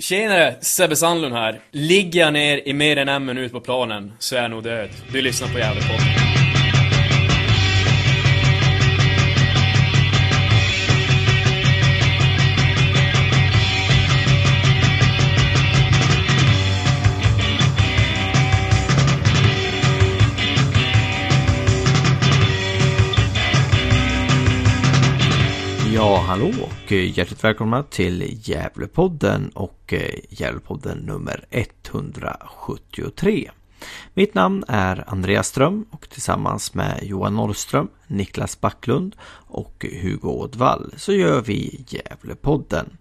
Tjenare, Sebbe Sandlund här. Ligger jag ner i mer än en minut på planen så är jag nog död. Du lyssnar på Gävlepodden. Ja, hallå och eh, hjärtligt välkomna till Gävlepodden och eh, Gävlepodden nummer 173. Mitt namn är Andreas Ström och tillsammans med Johan Norrström, Niklas Backlund och Hugo Ådvall så gör vi Gävlepodden.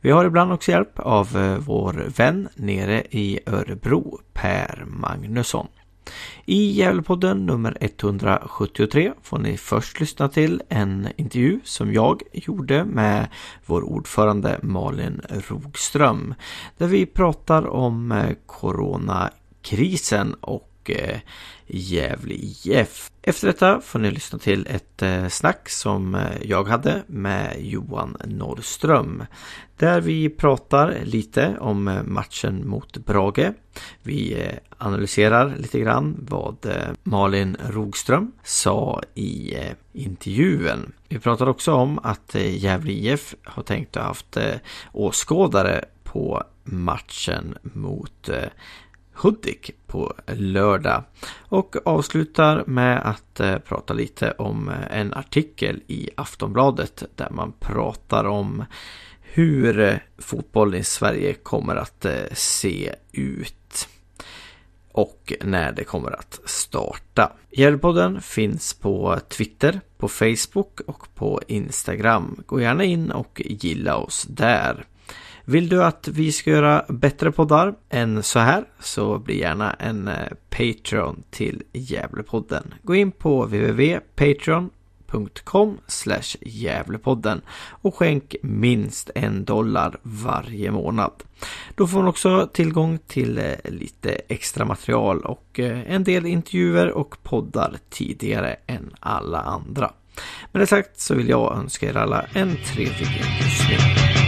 Vi har ibland också hjälp av eh, vår vän nere i Örebro, Per Magnusson. I Gävlepodden nummer 173 får ni först lyssna till en intervju som jag gjorde med vår ordförande Malin Rogström. Där vi pratar om eh, coronakrisen och Eh, Gävle IF. Efter detta får ni lyssna till ett eh, snack som eh, jag hade med Johan Norrström. Där vi pratar lite om matchen mot Brage. Vi analyserar lite grann vad Malin Rogström sa i intervjun. Vi pratar också om att Gävle IF har tänkt att ha haft åskådare på matchen mot Hudik på lördag. Och avslutar med att eh, prata lite om eh, en artikel i Aftonbladet där man pratar om hur eh, fotboll fotbollen i Sverige kommer att eh, se ut och när det kommer att starta. Gävlepodden finns på Twitter, på Facebook och på Instagram. Gå gärna in och gilla oss där. Vill du att vi ska göra bättre poddar än så här så bli gärna en eh, Patreon till Gävlepodden. Gå in på www.patreon.com Gävlepodden och skänk minst en dollar varje månad. Då får man också tillgång till eh, lite extra material och eh, en del intervjuer och poddar tidigare än alla andra. Med det sagt så vill jag önska er alla en trevlig lyssning.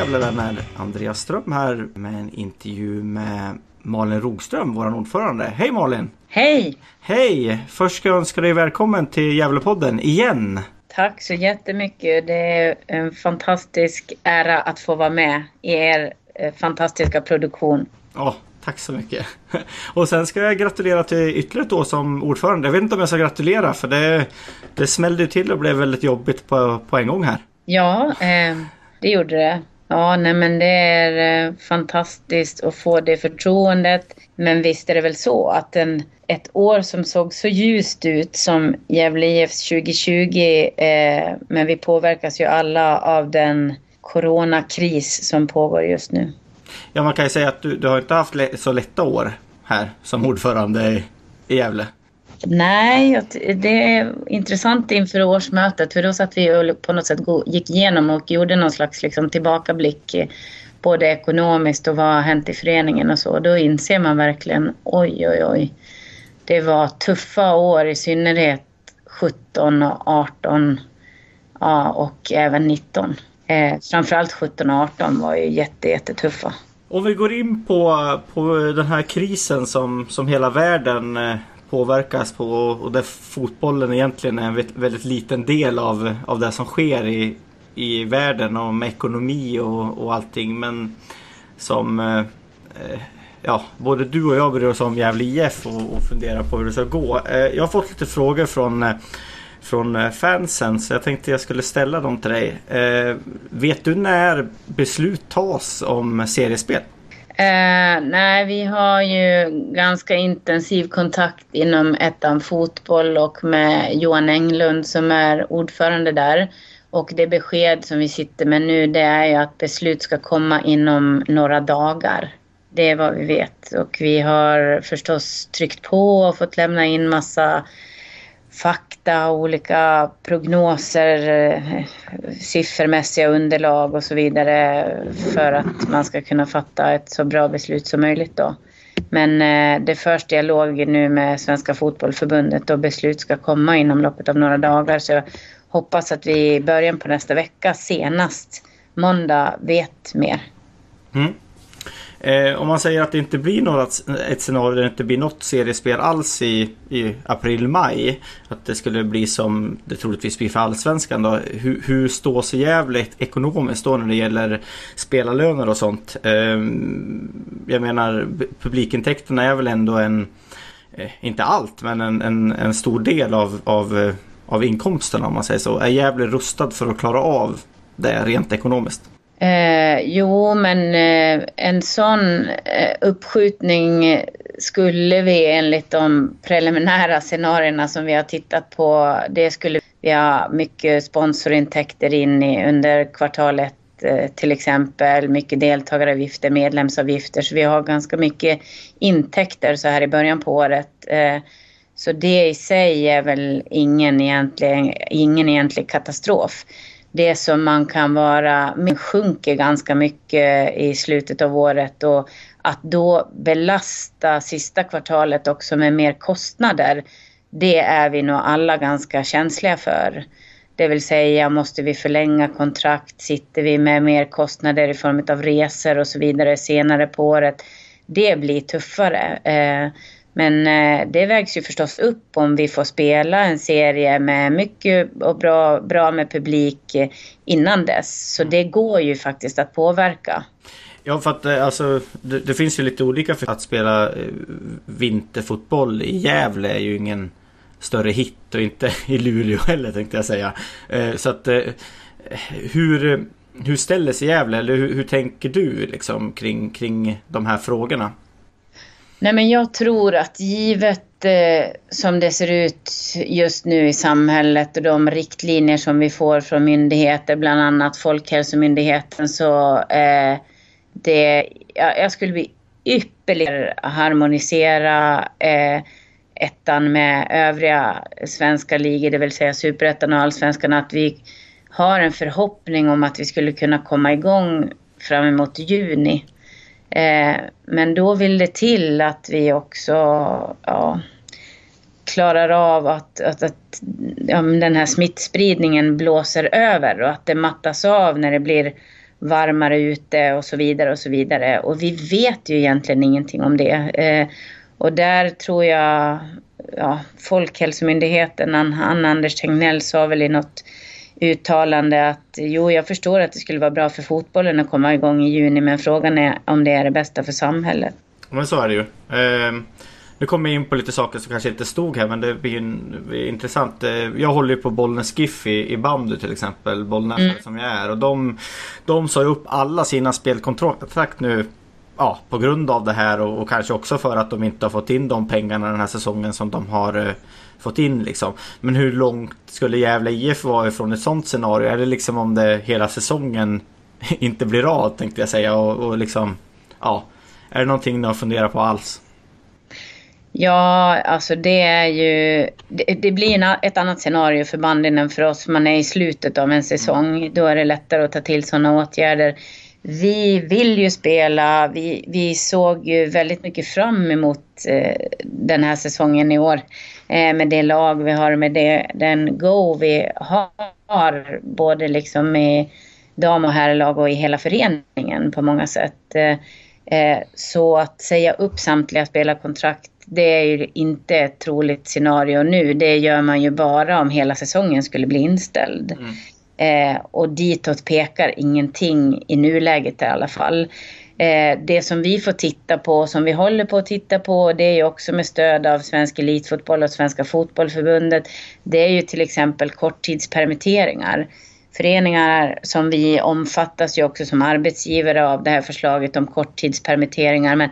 Hallå Gävlevänner! Andreas Ström här med en intervju med Malin Rogström, vår ordförande. Hej Malin! Hej! Hej! Först ska jag önska dig välkommen till Gävlepodden igen. Tack så jättemycket. Det är en fantastisk ära att få vara med i er fantastiska produktion. Ja, tack så mycket. Och sen ska jag gratulera till ytterligare ett år som ordförande. Jag vet inte om jag ska gratulera för det, det smällde till och blev väldigt jobbigt på, på en gång här. Ja, eh, det gjorde det. Ja, nej men det är eh, fantastiskt att få det förtroendet. Men visst är det väl så att en, ett år som såg så ljust ut som Gävle IFs 2020, eh, men vi påverkas ju alla av den coronakris som pågår just nu. Ja, man kan ju säga att du, du har inte haft så lätta år här som ordförande i Gävle. Nej, det är intressant inför årsmötet för då satt vi och på något sätt gick igenom och gjorde någon slags liksom tillbakablick eh, både ekonomiskt och vad har hänt i föreningen och så. Då inser man verkligen oj, oj, oj. Det var tuffa år i synnerhet 17 och 18 ja, och även 19. Eh, framförallt 17 och 18 var ju jätte, jättetuffa. Om vi går in på, på den här krisen som, som hela världen eh, påverkas på och där fotbollen egentligen är en väldigt liten del av, av det som sker i, i världen och med ekonomi och, och allting. Men som eh, eh ja, både du och jag bryr oss om Gävle IF och, och funderar på hur det ska gå. Eh, jag har fått lite frågor från eh, från eh, fansen så jag tänkte jag skulle ställa dem till dig. Eh, vet du när beslut tas om seriespel? Eh, nej, vi har ju ganska intensiv kontakt inom ettan fotboll och med Johan Englund som är ordförande där. Och det besked som vi sitter med nu det är ju att beslut ska komma inom några dagar. Det är vad vi vet. Och vi har förstås tryckt på och fått lämna in massa fakta, olika prognoser, eh, siffermässiga underlag och så vidare för att man ska kunna fatta ett så bra beslut som möjligt då. Men eh, det förs dialog nu med Svenska Fotbollförbundet och beslut ska komma inom loppet av några dagar. Så jag hoppas att vi i början på nästa vecka, senast måndag, vet mer. Mm. Eh, om man säger att det inte blir något, ett scenario där det inte blir något seriespel alls i, i april-maj. Att det skulle bli som det troligtvis blir för Allsvenskan då. Hur, hur står sig Gävle ekonomiskt då när det gäller spelarlöner och sånt? Eh, jag menar publikintäkterna är väl ändå en, eh, inte allt, men en, en, en stor del av, av, av inkomsterna om man säger så. Är Gävle rustad för att klara av det rent ekonomiskt? Eh, jo, men eh, en sån eh, uppskjutning skulle vi enligt de preliminära scenarierna som vi har tittat på, det skulle vi ha mycket sponsorintäkter in i under kvartalet eh, till exempel, mycket deltagaravgifter, medlemsavgifter, så vi har ganska mycket intäkter så här i början på året. Eh, så det i sig är väl ingen egentlig, ingen egentlig katastrof det som man kan vara, sjunker ganska mycket i slutet av året och att då belasta sista kvartalet också med mer kostnader, det är vi nog alla ganska känsliga för. Det vill säga, måste vi förlänga kontrakt? Sitter vi med mer kostnader i form av resor och så vidare senare på året? Det blir tuffare. Eh, men eh, det vägs ju förstås upp om vi får spela en serie med mycket och bra, bra med publik eh, innan dess. Så det går ju faktiskt att påverka. Ja, för att eh, alltså, det, det finns ju lite olika för att spela vinterfotboll i Gävle är ju ingen större hit och inte i Luleå heller tänkte jag säga. Så att hur, hur ställer sig Gävle eller hur, hur tänker du liksom kring, kring de här frågorna? Nej, men jag tror att givet eh, som det ser ut just nu i samhället och de riktlinjer som vi får från myndigheter, bland annat Folkhälsomyndigheten, så eh, det, ja, jag skulle bli ypperligt harmonisera eh, ettan med övriga svenska ligor, det vill säga superettan och allsvenskan, att vi har en förhoppning om att vi skulle kunna komma igång fram emot juni. Eh, men då vill det till att vi också ja, klarar av att, att, att ja, den här smittspridningen blåser över och att det mattas av när det blir varmare ute och så vidare och så vidare. Och vi vet ju egentligen ingenting om det. Eh, och där tror jag ja, Folkhälsomyndigheten, han Anders Tegnell sa väl i något uttalande att jo, jag förstår att det skulle vara bra för fotbollen att komma igång i juni, men frågan är om det är det bästa för samhället. Men så är det ju. Eh, nu kommer jag in på lite saker som kanske inte stod här, men det blir, en, blir intressant. Eh, jag håller ju på Bollnäs GIF i, i bandy till exempel, Bollnäs mm. som jag är. Och de, de sa upp alla sina spelkontrakt nu ja, på grund av det här och, och, kanske också för att de inte har fått in de pengarna den här säsongen som de har eh, fått in liksom. Men hur långt skulle Gävle IF vara ifrån ett sånt scenario? Är det liksom om det hela säsongen inte blir av tänkte jag säga och, och liksom ja. Är det någonting ni har funderat på alls? Ja, alltså det är ju... Det, det blir en, ett annat scenario för banden än för oss. Man är i slutet av en säsong. Då är det lättare att ta till sådana åtgärder. Vi vill ju spela. Vi, vi såg ju väldigt mycket fram emot eh, den här säsongen i år. Eh, med det lag vi har, med det, den go vi har. Både liksom i dam och herrlag och i hela föreningen på många sätt. Eh, eh så att säga upp samtliga spelarkontrakt det är ju inte ett troligt scenario nu. Det gör man ju bara om hela säsongen skulle bli inställd. Mm. Eh, och ditåt pekar ingenting i nuläget i alla fall. Eh, det som vi får titta på, som vi håller på att titta på, det är ju också med stöd av Svensk Elitfotboll och Svenska Fotbollförbundet. Det är ju till exempel korttidspermitteringar. Föreningar som vi omfattas ju också som arbetsgivare av det här förslaget om korttidspermitteringar. Men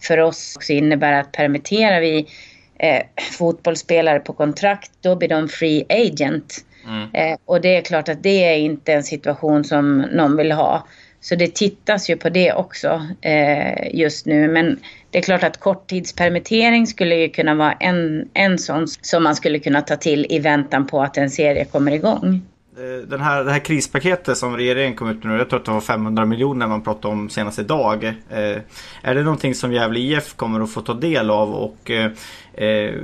för oss också innebär att permitterar vi eh, fotbollsspelare på kontrakt, då blir de free agent. Mm. Eh, och det är klart att det är inte en situation som någon vill ha. Så det tittas ju på det också eh, just nu. Men det är klart att korttidspermittering skulle ju kunna vara en, en sån som man skulle kunna ta till i väntan på att en serie kommer igång. Eh, den här, det här krispaketet som regeringen kom ut med nu, jag tror att det var 500 miljoner man pratade om senast idag. Eh, är det någonting som Gävle IF kommer att få ta del av och eh, eh,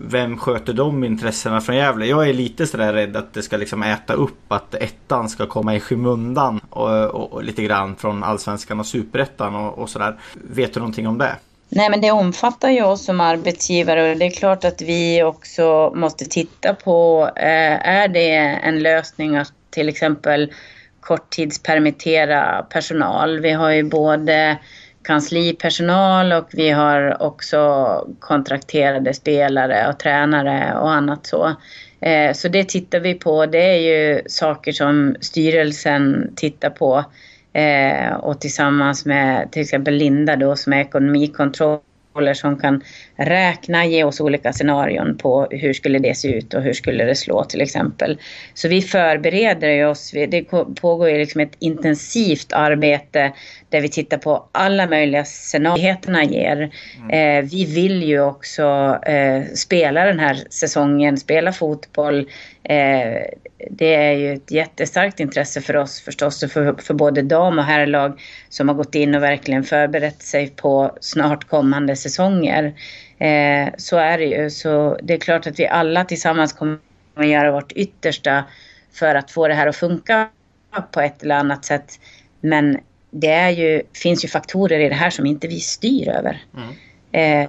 vem sköter de intressena från Gävle? Jag är lite sådär rädd att det ska liksom äta upp att ettan ska komma i skymundan och, och, och lite grann från allsvenskan och superettan och, och sådär. Vet du någonting om det? Nej, men det omfattar ju oss som arbetsgivare och det är klart att vi också måste titta på, eh, är det en lösning att till exempel korttidspermittera personal? Vi har ju både kanslipersonal och vi har också kontrakterade spelare och tränare och annat så. Eh, så det tittar vi på. Det är ju saker som styrelsen tittar på. Eh, och tillsammans med till exempel Linda då som är ekonomikontroller som kan räkna, ge oss olika scenarion på hur skulle det se ut och hur skulle det slå till exempel. Så vi förbereder oss. Det pågår ju liksom ett intensivt arbete där vi tittar på alla möjliga scenarierna ger. Mm. Eh, vi vill ju också eh, spela den här säsongen, spela fotboll. Eh, det är ju ett jättestarkt intresse för oss förstås, för, för både dam och herrlag som har gått in och verkligen förberett sig på snart kommande säsonger. Eh, så är det ju. Så det är klart att vi alla tillsammans kommer att göra vårt yttersta för att få det här att funka på ett eller annat sätt. Men det är ju, finns ju faktorer i det här som inte vi styr över. Mm. Eh,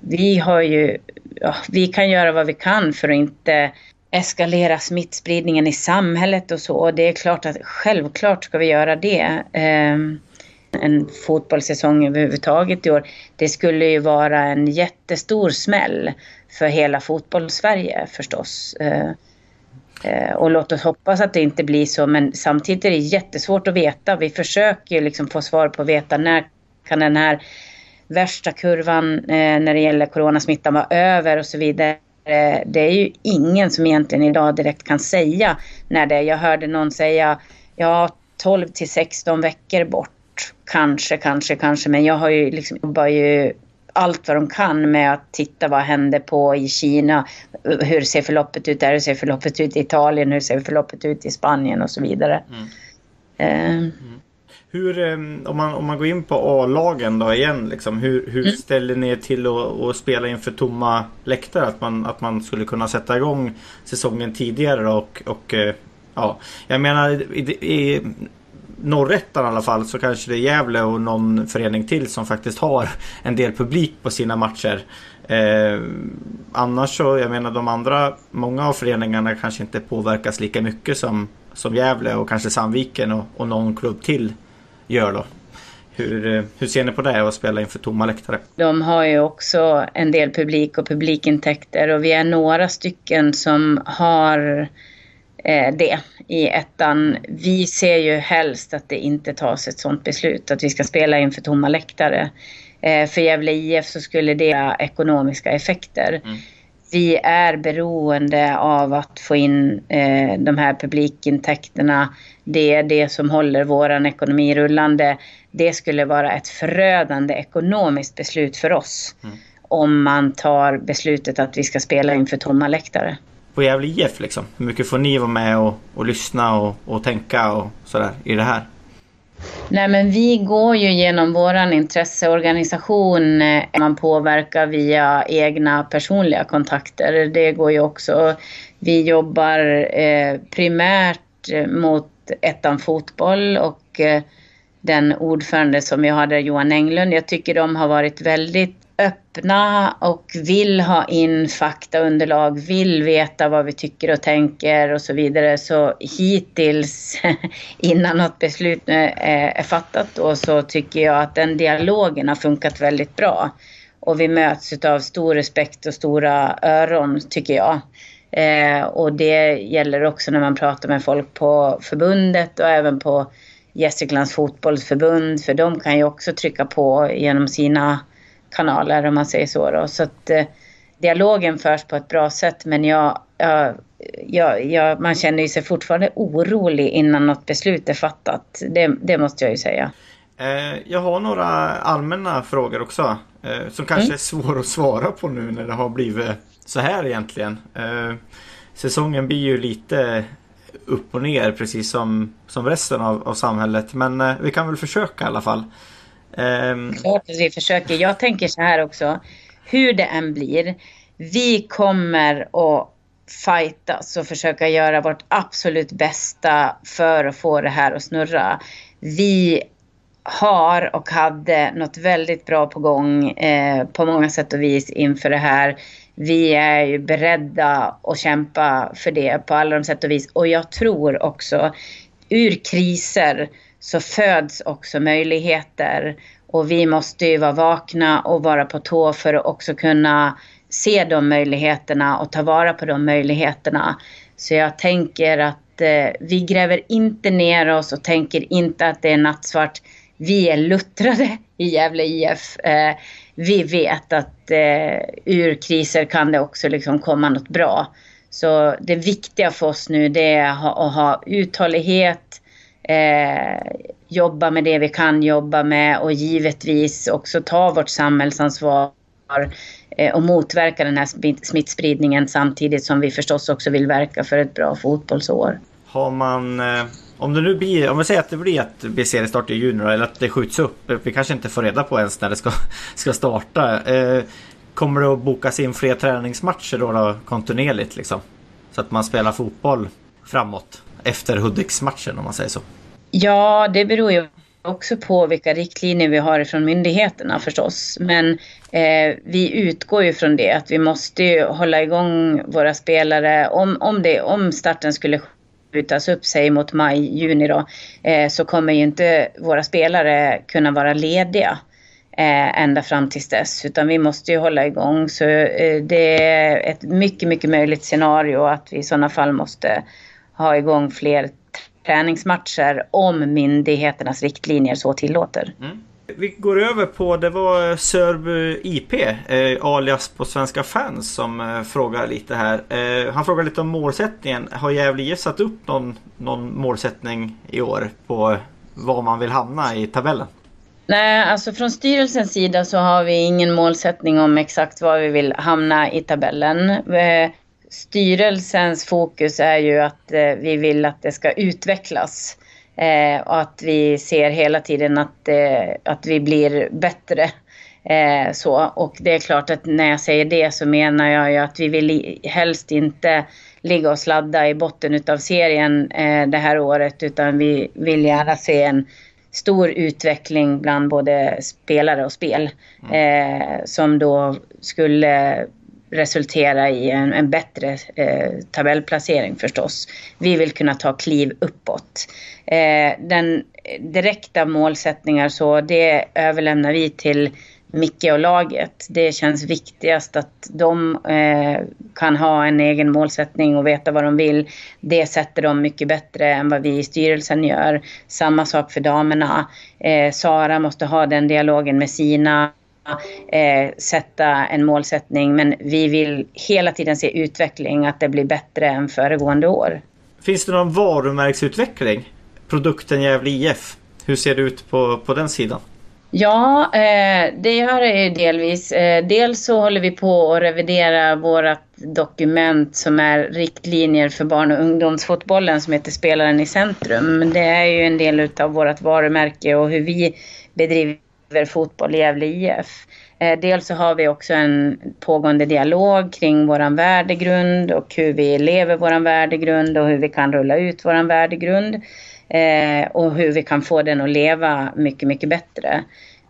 vi har ju, ja, vi kan göra vad vi kan för att inte eskalera smittspridningen i samhället och så. Och det är klart att självklart ska vi göra det. Eh, en fotbollssäsong överhuvudtaget i år. Det skulle ju vara en jättestor smäll för hela fotbollssverige förstås. Eh, eh, och låt oss hoppas att det inte blir så, men samtidigt är det jättesvårt att veta. Vi försöker ju liksom få svar på att veta när kan den här värsta kurvan eh, när det gäller coronasmittan vara över och så vidare. Det är ju ingen som egentligen idag direkt kan säga när det är. Jag hörde någon säga ja, 12 till 16 veckor bort kanske, kanske, kanske. Men jag har ju liksom, jobbar ju allt vad de kan med att titta vad händer på i Kina. Hur ser förloppet ut där? Hur ser förloppet ut i Italien? Hur ser förloppet ut i Spanien och så vidare. Mm. Eh. Mm. Hur, ehm, om man, om man går in på A-lagen då igen, liksom, hur, hur mm. ställer ni er till att, att spela inför tomma läktare? Att man, att man skulle kunna sätta igång säsongen tidigare och, och eh, ja, jag menar i, i, Norrettan i alla fall så kanske det är Gävle och någon förening till som faktiskt har en del publik på sina matcher. Eh, annars så, jag menar de andra, många av föreningarna kanske inte påverkas lika mycket som, som Gävle och kanske Sandviken och, och någon klubb till gör då. Hur, eh, hur ser ni på det att spela inför tomma läktare? De har ju också en del publik och publikintäkter och vi är några stycken som har eh, det i ettan. Vi ser ju helst att det inte tas ett sådant beslut, att vi ska spela inför tomma läktare. Eh, för Gävle IF så skulle det ha ekonomiska effekter. Mm. Vi är beroende av att få in eh, de här publikintäkterna. Det är det som håller vår ekonomi rullande. Det skulle vara ett förödande ekonomiskt beslut för oss. Mm. Om man tar beslutet att vi ska spela inför tomma läktare på Gävle IF liksom? Hur mycket får ni vara med och, och lyssna och, och tänka och sådär i det här? Nej men vi går ju genom våran intresseorganisation. Eh, man påverkar via egna personliga kontakter. Det går ju också. Vi jobbar eh, primärt eh, mot ettan fotboll och eh, den ordförande som vi hade, Johan Englund. Jag tycker de har varit väldigt öppna och vill ha in faktaunderlag, vill veta vad vi tycker och tänker och så vidare. Så hittills, innan något beslut eh, är fattat då, så tycker jag att den dialogen har funkat väldigt bra. Och vi möts av stor respekt och stora öron, tycker jag. Eh, och det gäller också när man pratar med folk på förbundet och även på Gästriklands fotbollsförbund, för de kan ju också trycka på genom sina kanaler om man säger så. Då. Så att eh, dialogen förs på ett bra sätt men jag ja, ja, ja, man känner ju sig fortfarande orolig innan något beslut är fattat. Det, det måste jag ju säga. Eh, jag har några allmänna frågor också. Eh, som kanske mm. är svåra att svara på nu när det har blivit så här egentligen. Säsongen blir ju lite upp och ner precis som, som resten av, av samhället. Men vi kan väl försöka i alla fall. Klart att vi försöker. Jag tänker så här också. Hur det än blir. Vi kommer att fightas och försöka göra vårt absolut bästa för att få det här att snurra. Vi har och hade något väldigt bra på gång eh, på många sätt och vis inför det här. Vi är ju beredda att kämpa för det på alla de sätt och vis. Och jag tror också, ur kriser så föds också möjligheter. Och vi måste ju vara vakna och vara på tå för att också kunna se de möjligheterna och ta vara på de möjligheterna. Så jag tänker att eh, vi gräver inte ner oss och tänker inte att det är nattsvart. Vi är luttrade i Gävle IF. Eh, vi vet att eh, ur kriser kan det också liksom komma något bra. Så det viktiga för oss nu det är att ha, att ha uthållighet, eh, jobba med det vi kan jobba med och givetvis också ta vårt samhällsansvar eh, och motverka den här smittspridningen samtidigt som vi förstås också vill verka för ett bra fotbollsår. Har man eh, om det nu blir, om vi säger att det blir att blir startar i juni eller att det skjuts upp. Vi kanske inte får reda på ens när det ska, ska starta. Eh, kommer det att bokas in fler träningsmatcher då, då kontinuerligt liksom? Så att man spelar fotboll framåt efter Hudiksmatchen om man säger så. Ja, det beror ju också på vilka riktlinjer vi har från myndigheterna förstås. Men eh, vi utgår ju från det att vi måste ju hålla igång våra spelare. Om, om, det, om starten skulle skjutas upp sig mot maj, juni då, eh, så kommer ju inte våra spelare kunna vara lediga eh, ända fram tills dess. Utan vi måste ju hålla igång. Så eh, det är ett mycket, mycket möjligt scenario att vi i sådana fall måste ha igång fler träningsmatcher om myndigheternas riktlinjer så tillåter. Mm. Vi går över på, det var Sörby IP, eh, alias på Svenska fans som eh, frågar lite här. Eh, han frågar lite om målsättningen. Har Gävle IF satt upp någon, någon målsättning i år på var man vill hamna i tabellen? Nej, alltså från styrelsens sida så har vi ingen målsättning om exakt var vi vill hamna i tabellen. Styrelsens fokus är ju att eh, vi vill att det ska utvecklas. Eh, och att vi ser hela tiden att, eh, att vi blir bättre. Så. Och det är klart att när jag säger det så menar jag ju att vi vill helst inte ligga och sladda i botten utav serien det här året utan vi vill gärna se en stor utveckling bland både spelare och spel. Mm. Eh, som då skulle resultera i en, en bättre eh, tabellplacering förstås. Vi vill kunna ta kliv uppåt. Eh, den direkta målsättningar så det överlämnar vi till Micke och laget. Det känns viktigast att de eh, kan ha en egen målsättning och veta vad de vill. Det sätter de mycket bättre än vad vi i styrelsen gör. Samma sak för damerna. Eh, Sara måste ha den dialogen med sina eh, sätta en målsättning men vi vill hela tiden se utveckling, att det blir bättre än föregående år. Finns det någon varumärksutveckling? Produkten Gävle IF, hur ser det ut på, på den sidan? Ja, eh, det gör det ju delvis. Eh, dels så håller vi på att revidera vårt dokument som är riktlinjer för barn och ungdomsfotbollen som heter Spelaren i centrum. Det är ju en del av vårt varumärke och hur vi bedriver fotboll i Gävle IF. Eh, dels så har vi också en pågående dialog kring våran värdegrund och hur vi lever våran värdegrund och hur vi kan rulla ut våran värdegrund. Eh, och hur vi kan få den att leva mycket, mycket bättre.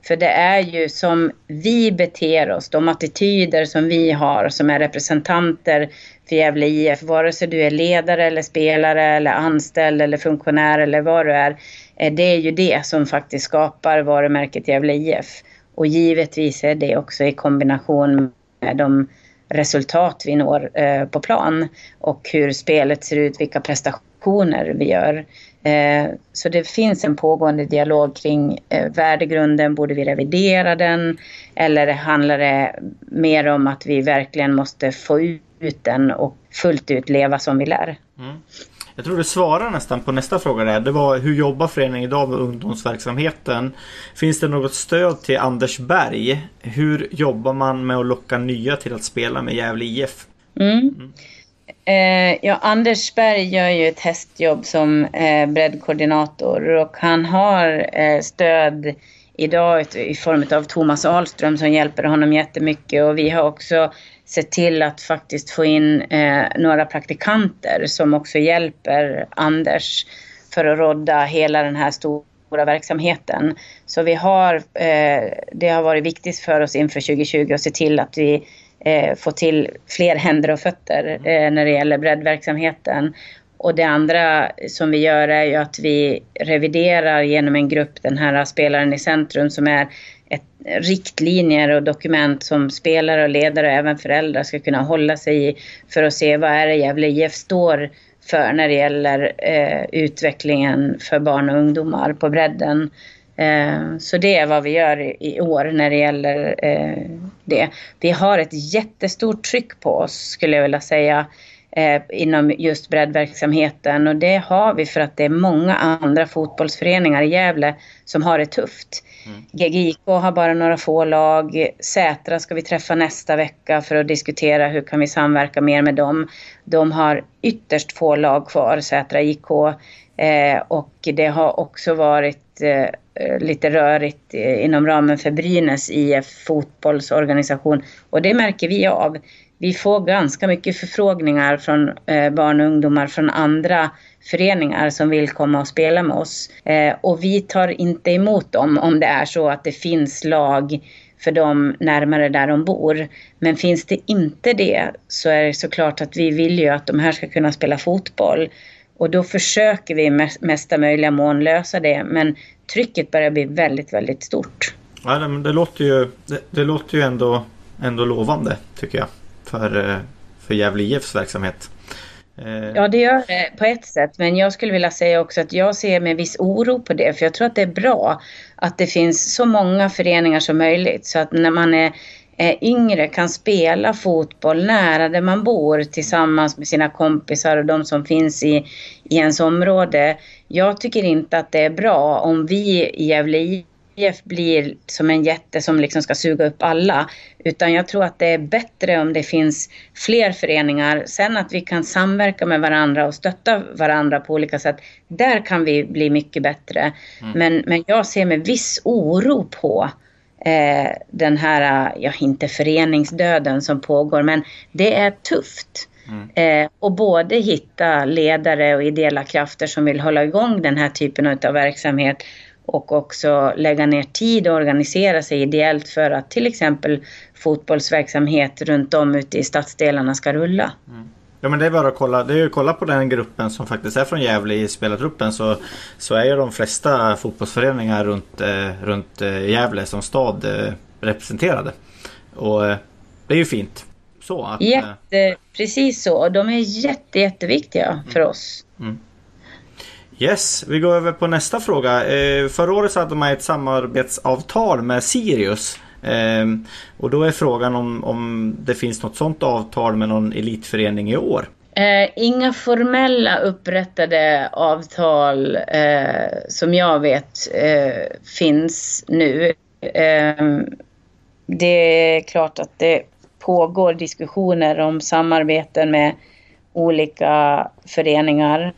För det är ju som vi beter oss, de attityder som vi har som är representanter för Gävle IF, vare sig du är ledare eller spelare eller anställd eller funktionär eller vad du är. Eh, det är ju det som faktiskt skapar varumärket Gävle IF. Och givetvis är det också i kombination med de resultat vi når eh, på plan och hur spelet ser ut, vilka prestationer vi gör. Eh, så det finns en pågående dialog kring värdegrunden. Borde vi revidera den? Eller handlar det mer om att vi verkligen måste få ut den och fullt ut leva som vi lär? Mm. Jag tror du svarar nästan på nästa fråga där. Det var hur jobbar föreningen idag med ungdomsverksamheten? Finns det något stöd till Anders Berg? Hur jobbar man med att locka nya till att spela med Gävle IF? Mm. Mm. Eh, ja, Anders Berg gör ju ett hästjobb som eh, breddkoordinator och han har eh, stöd idag i form av Thomas Ahlström som hjälper honom jättemycket och vi har också se till att faktiskt få in eh, några praktikanter som också hjälper Anders för att rodda hela den här stora verksamheten. Så vi har, eh, det har varit viktigt för oss inför 2020 att se till att vi eh, får till fler händer och fötter eh, när det gäller breddverksamheten. Och det andra som vi gör är ju att vi reviderar genom en grupp den här spelaren i centrum som är ett, riktlinjer och dokument som spelare och ledare och även föräldrar ska kunna hålla sig i för att se vad är det Gävle IF står för när det gäller eh, utvecklingen för barn och ungdomar på bredden. Eh, så det är vad vi gör i, i år när det gäller eh, det. Vi har ett jättestort tryck på oss skulle jag vilja säga eh, inom just breddverksamheten och det har vi för att det är många andra fotbollsföreningar i Gävle som har det tufft. Mm. GGIK har bara några få lag. Sätra ska vi träffa nästa vecka för att diskutera hur kan vi samverka mer med dem. De har ytterst få lag kvar, Sätra IK. Eh, och det har också varit eh, lite rörigt eh, inom ramen för Brynäs IF fotbollsorganisation. Och det märker vi av vi får ganska mycket förfrågningar från eh, barn och ungdomar från andra föreningar som vill komma och spela med oss. Eh, och vi tar inte emot dem om det är så att det finns lag för dem närmare där de bor. Men finns det inte det så är det såklart att vi vill ju att de här ska kunna spela fotboll. Och då försöker vi i mesta möjliga mån lösa det. Men trycket börjar bli väldigt, väldigt stort. Ja, men det låter ju, det, det låter ju ändå, ändå lovande tycker jag för, eh, för Gävle IFs verksamhet. Eh, ja, det gör det på ett sätt. Men jag skulle vilja säga också att jag ser med viss oro på det. För jag tror att det är bra att det finns så många föreningar som möjligt. Så att när man är, är yngre kan spela fotboll nära där man bor tillsammans med sina kompisar och de som finns i, i ens område. Jag tycker inte att det är bra om vi i Gävle IF blir som en jätte som liksom ska suga upp alla. Utan jag tror att det är bättre om det finns fler föreningar. Sen att vi kan samverka med varandra och stötta varandra på olika sätt. Där kan vi bli mycket bättre. Mm. Men, men jag ser med viss oro på eh, den här, ja inte föreningsdöden som pågår, men det är tufft. Mm. Eh, och både hitta ledare och ideella krafter som vill hålla igång den här typen av verksamhet och också lägga ner tid och organisera sig ideellt för att till exempel fotbollsverksamhet runt om ute i stadsdelarna ska rulla. Mm. Ja men det är bara att kolla, det är att kolla på den gruppen som faktiskt är från Gävle i spelartruppen så, så är ju de flesta fotbollsföreningar runt, eh, runt eh, Gävle som stad eh, representerade. Och eh, det är ju fint. Så att, eh, Jätte, precis så. De är jätte, jätteviktiga mm. för oss. Mm. Yes, vi går över på nästa fråga. Eh, förra året så hade man ett samarbetsavtal med Sirius. Eh, och då är frågan om, om det finns något sånt avtal med någon elitförening i år? Eh, inga formella upprättade avtal eh, som jag vet eh, finns nu. Ehm, det är klart att det pågår diskussioner om samarbeten med olika föreningar.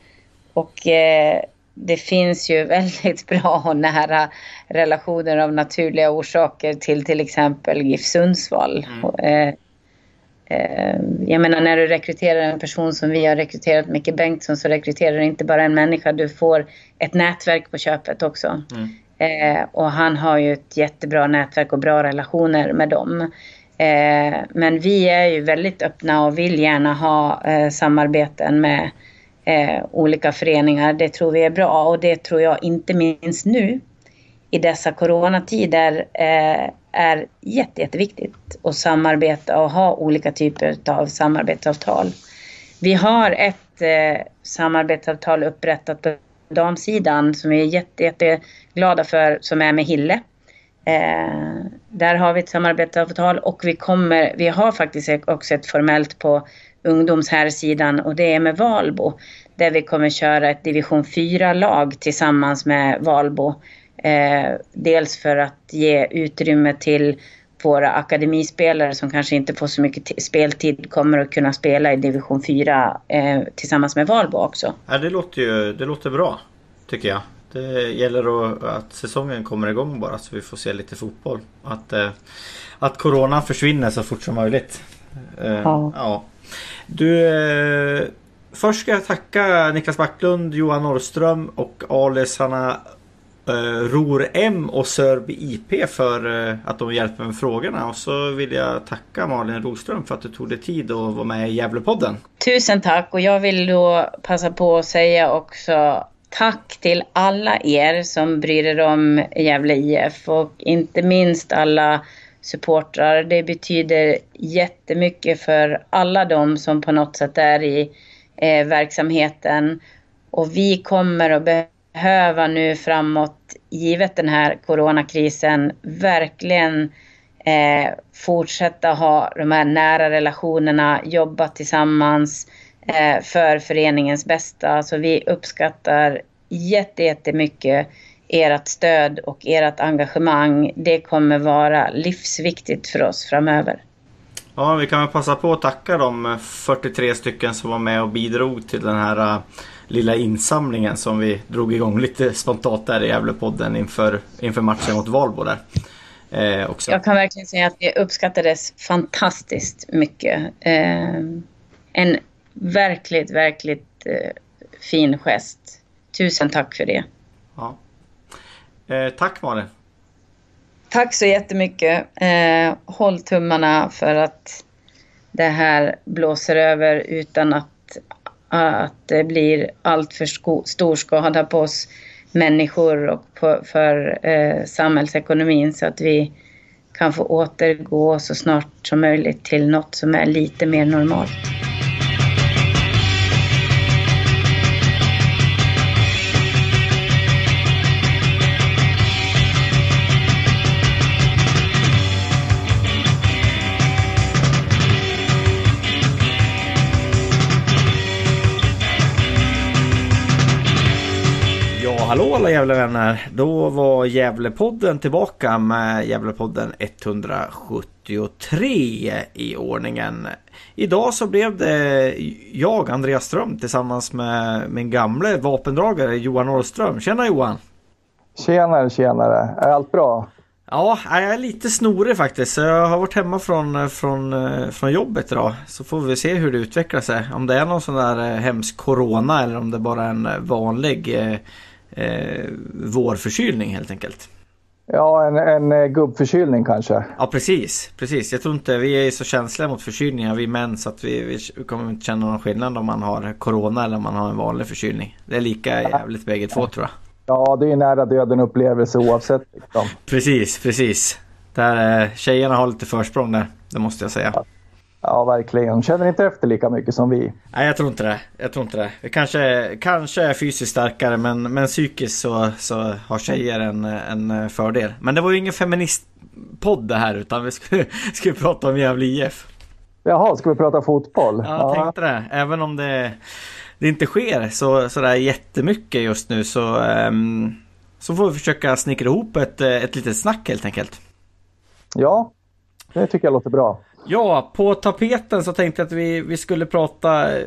Och eh, det finns ju väldigt bra och nära relationer av naturliga orsaker till till exempel GIF Sundsvall. Mm. Eh, eh, jag menar när du rekryterar en person som vi har rekryterat Micke Bengtsson så rekryterar du inte bara en människa, du får ett nätverk på köpet också. Mm. Eh, och han har ju ett jättebra nätverk och bra relationer med dem. Eh, men vi är ju väldigt öppna och vill gärna ha eh, samarbeten med eh, olika föreningar. Det tror vi är bra och det tror jag inte minst nu i dessa coronatider eh, är jätte, jätteviktigt att samarbeta och ha olika typer av samarbetsavtal. Vi har ett eh, samarbetsavtal upprättat på damsidan som vi är jätte, jätteglada för som är med Hille. Eh, där har vi ett samarbetsavtal och vi, kommer, vi har faktiskt också ett formellt på ungdomshärsidan och det är med Valbo. Där vi kommer köra ett division 4-lag tillsammans med Valbo. Eh, dels för att ge utrymme till våra akademispelare som kanske inte får så mycket speltid kommer att kunna spela i division 4 eh, tillsammans med Valbo också. Ja, det låter ju det låter bra tycker jag. Det gäller att, att säsongen kommer igång bara så vi får se lite fotboll. Att, eh, att Corona försvinner så fort som möjligt. Eh, ja. ja. Du, eh, först ska jag tacka Niklas Backlund, Johan Norrström och Ali eh, Ror M och Sörby IP för eh, att de hjälper med frågorna. Och så vill jag tacka Malin Roström för att du tog dig tid att vara med i Gävlepodden. Tusen tack och jag vill då passa på att säga också tack till alla er som bryr er om Gävle IF och inte minst alla supportrar. Det betyder jättemycket för alla de som på något sätt är i eh, verksamheten. Och vi kommer att behöva nu framåt, givet den här coronakrisen, verkligen eh, fortsätta ha de här nära relationerna, jobba tillsammans eh, för föreningens bästa. Så vi uppskattar jättemycket ert stöd och ert engagemang. Det kommer vara livsviktigt för oss framöver. Ja, vi kan väl passa på att tacka de 43 stycken som var med och bidrog till den här uh, lilla insamlingen som vi drog igång lite spontant där i Gävlepodden inför, inför matchen mot Valbo där. Eh. Jag kan verkligen säga att det uppskattades fantastiskt mycket. Eh, en verkligt, verkligt eh, fin gest. Tusen tack för det. Ja. Eh, tack Malin. Tack så jättemycket. Eh, håll tummarna för att det här blåser över utan att, att det blir allt för stor skada på oss människor och på, för eh, samhällsekonomin så att vi kan få återgå så snart som möjligt till något som är lite mer normalt. Hallå alla Gävlevänner! Då var Gävlepodden tillbaka med Gävlepodden 173 i ordningen. Idag så blev det jag, Andreas Ström, tillsammans med min gamle vapendragare Johan Norrström. Tjena Johan! Tjenare, tjenare! Är allt bra? Ja, jag är lite snorig faktiskt. Jag har varit hemma från, från, från jobbet idag. Så får vi se hur det utvecklar sig. Om det är någon sån där hemsk corona eller om det bara är en vanlig eh, vårförkylning helt enkelt. Ja, en, en eh, gubbförkylning kanske. Ja, precis. Precis. Jag tror inte vi är så känsliga mot förkylningar vi män så att vi, vi kommer inte känna någon skillnad om man har corona eller om man har en vanlig förkylning. Det är lika jävligt bägge två tror jag. Ja, det är nära döden upplevelse oavsett. Liksom. Precis, precis. Där, eh, tjejerna har lite försprång där, det måste jag säga. Ja. Ja, verkligen. De känner inte efter lika mycket som vi. Nej, jag tror inte det. Jag tror inte det. Vi kanske, kanske är fysiskt starkare men, men psykiskt så, så har tjejer en, en fördel. Men det var ju ingen feministpodd det här utan vi skulle, skulle prata om Gävle IF. Jaha, ska vi prata fotboll? Ja, jag tänkte det. Även om det, det inte sker så, så där jättemycket just nu så, um, så får vi försöka snickra ihop ett, ett litet snack helt enkelt. Ja, det tycker jag låter bra. Ja, på tapeten så tänkte jag att vi, vi skulle prata eh,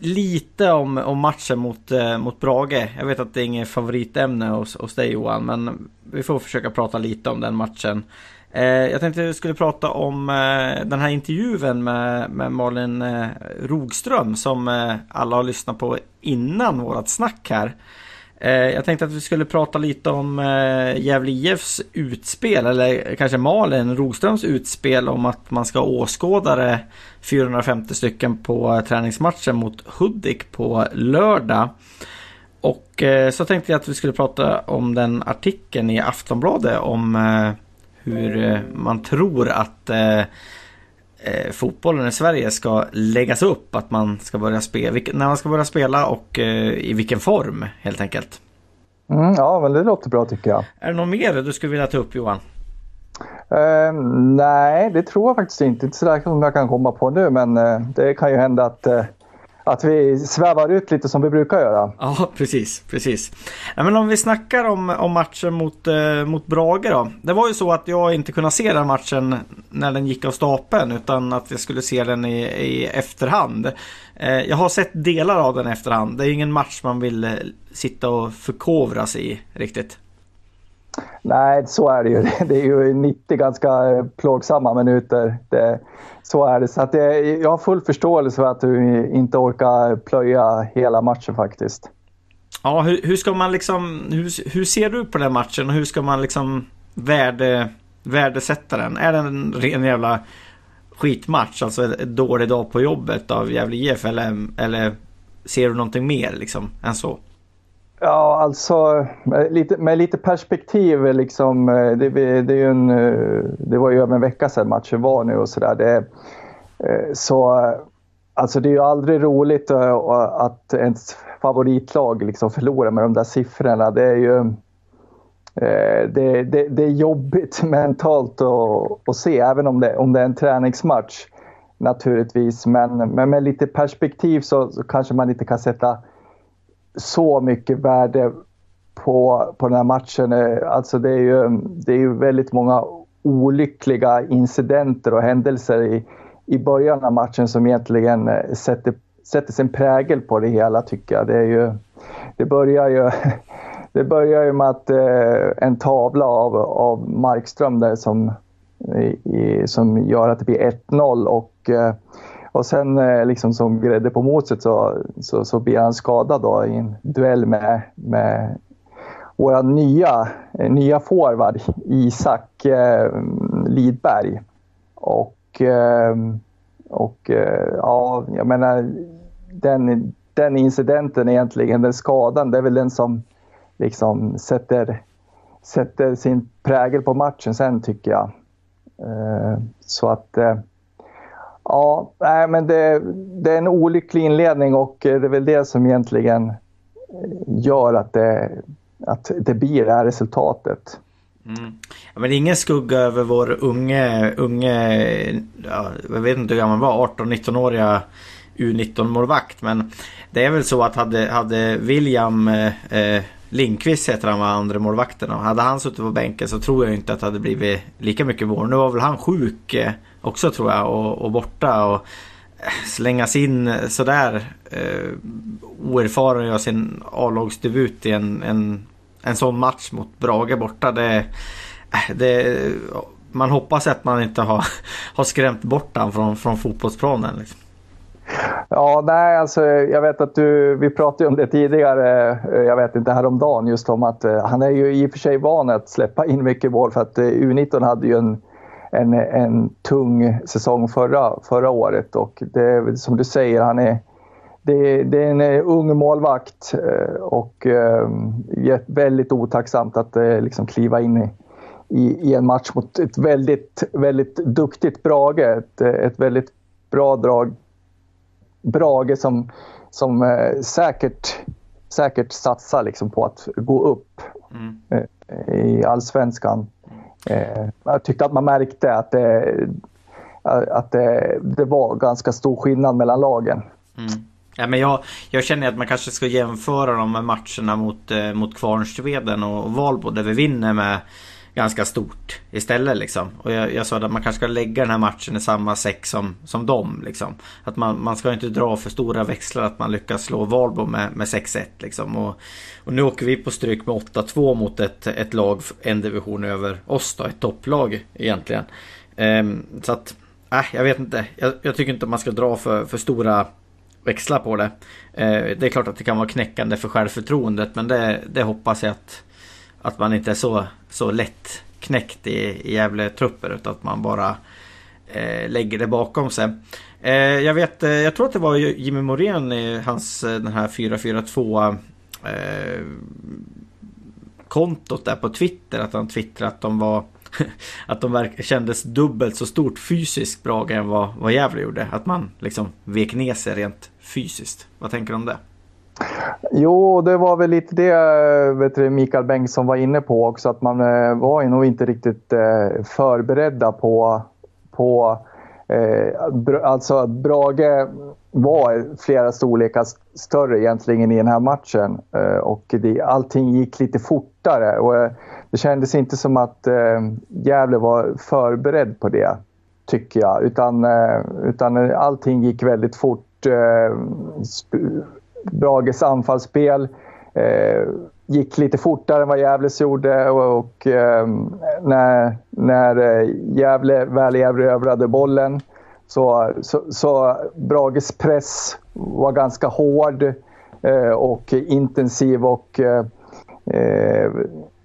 lite om, om matchen mot, eh, mot Brage. Jag vet att det är inget favoritämne hos, hos dig Johan, men vi får försöka prata lite om den matchen. Eh, jag tänkte att vi skulle prata om eh, den här intervjun med, med Malin eh, Rogström som eh, alla har lyssnat på innan vårat snack här. Eh, jag tänkte att vi skulle prata lite om eh, Gävle IFs utspel, eller kanske Malin Rogströms utspel om att man ska åskådare 450 stycken på eh, träningsmatchen mot Hudik på lördag. Och så tänkte jag att vi skulle prata om den artikeln i Aftonbladet om hur man tror att eh, fotbollen i Sverige ska läggas upp. Att man ska börja spela, när man ska börja spela och eh, i vilken form helt enkelt. Mm, ja, men det låter bra tycker jag. Är det något mer du skulle vilja ta upp Johan? Uh, nej, det tror jag faktiskt inte. Inte sådär som jag kan komma på nu, men uh, det kan ju hända att uh, att vi svävar ut lite som vi brukar göra. Ja, precis. precis. Ja, men om vi snackar om, om matchen mot, eh, mot Brage då. Det var ju så att jag inte kunde se den matchen när den gick av stapeln utan att jag skulle se den i, i efterhand. Eh, jag har sett delar av den i efterhand. Det är ingen match man vill eh, sitta och förkovra sig i riktigt. Nej, så är det ju. Det är ju 90 ganska plågsamma minuter. Det, så är det. Så att det, jag har full förståelse för att du inte orkar plöja hela matchen faktiskt. Ja, hur, hur ska man liksom... Hur, hur, ser du på den matchen och hur ska man liksom värde, värdesätta den? Är det en ren jävla skitmatch? Alltså en dålig dag på jobbet av Gävle IF eller, eller ser du någonting mer liksom än så? Ja, alltså med lite, med lite perspektiv liksom. Eh, det, det, är en, eh, det var ju över en vecka sedan matchen var nu och sådär. Eh, så alltså det är ju aldrig roligt att ens favoritlag liksom förlorar med de där siffrorna. Det är ju det, det, det är jobbigt mentalt att, att, se, även om det, om det är en träningsmatch naturligtvis. Men, men med lite perspektiv så, så kanske man inte kan sätta så mycket värde på, på den här matchen. Eh, alltså det är ju, det är ju väldigt många olyckliga incidenter och händelser i, i början av matchen som egentligen eh, sätter, sätter sin prägel på det hela tycker jag. Det, är ju, det, börjar, ju, det börjar ju med att eh, en tavla av, av Markström där som, i, som gör att det blir 1-0 och eh, och sen eh, liksom som grädde på moset så, så, så blir han skadad då i en duell med, med vår nya, eh, nya forward Isak eh, Lidberg. Och, eh, och eh, ja, jag menar den, den incidenten egentligen, den skadan, det är väl den som liksom sätter, sätter sin prägel på matchen sen tycker jag. Eh, så att eh, Ja, nej, men det, det, är en olycklig inledning och eh, det är väl det som egentligen eh, gör att det, att det blir det här resultatet. Mm. Ja, men ingen skugga över vår unge, unge ja, jag vet inte hur gammal han var, 18-19-åriga U19-målvakt. Men det är väl så att hade, hade William eh, eh, Lindqvist heter han var andra målvakten och hade han suttit på bänken så tror jag inte att det hade blivit lika mycket mål. Nu var väl han sjuk eh, också tror jag och, och borta. Och eh, slängas in sådär eh, oerfaren och göra sin A-lagsdebut i en, en, en sån match mot Brage borta. Det, eh, det, man hoppas att man inte har, har skrämt bort honom från, från fotbollsplanen. Liksom. Ja, nej, alltså, jag vet att du, vi pratade om det tidigare, eh, jag vet inte häromdagen, just om att han är ju i och för sig van att släppa in mycket mål för att U19 hade ju en en, en tung säsong förra, förra året. Och det som du säger, han är, det, det är en eh, ung målvakt eh, och eh, väldigt otacksamt att liksom kliva in i, i, i, en match mot ett väldigt, väldigt duktigt Brage. Ett, ett väldigt bra drag. Brage som, som säkert, säkert satsar liksom på att gå upp mm. i allsvenskan. Eh, jag tyckte att man märkte att, det, att det, det var ganska stor skillnad mellan lagen. Mm. Ja, men jag, jag känner att man kanske ska jämföra de här matcherna mot, eh, mot Kvarnsveden och Valbo där vi vinner med ganska stort istället liksom. Och jag, jag sa att man kanske ska lägga den här matchen i samma säck som, som dem liksom. Att man, man ska inte dra för stora växlar att man lyckas slå Valbo med, med 6-1 liksom. Och, och nu åker vi på stryk med 8-2 mot ett, ett lag en division över oss då, ett topplag egentligen. Um, så att, äh, jag vet inte. Jag, jag, tycker inte man ska dra för, för stora växlar på det. Eh, det är klart att det kan vara knäckande för självförtroendet men det, det hoppas jag att att man inte är så, så lätt knäckt i, i Gävle-trupper utan att man bara eh, lägger det bakom sig. Eh, jag vet, eh, jag tror att det var Jimmy Morén i hans eh, den här 442 eh, kontot där på Twitter att han twittrade att de var att de verk, kändes dubbelt så stort fysiskt Brage än vad, vad Gävle gjorde. Att man liksom vek ner sig rent fysiskt. Vad tänker du om det? Jo, det var väl lite det vet du, Mikael Bengtsson var inne på också. Att man eh, var nog inte riktigt eh, förberedda på, på eh, alltså att Brage var flera storlekar större egentligen i den här matchen. Eh, och det, allting gick lite fortare. Och, eh, det kändes inte som att eh, Gävle var förberedd på det, tycker jag. Utan, eh, utan eh, allting gick väldigt fort. Eh, Brages anfallsspel eh, gick lite fortare än vad Gävles gjorde och, och eh, när, när eh, Gävle väl erövrade bollen så, så, så Brages press var ganska hård eh, och intensiv och eh, eh,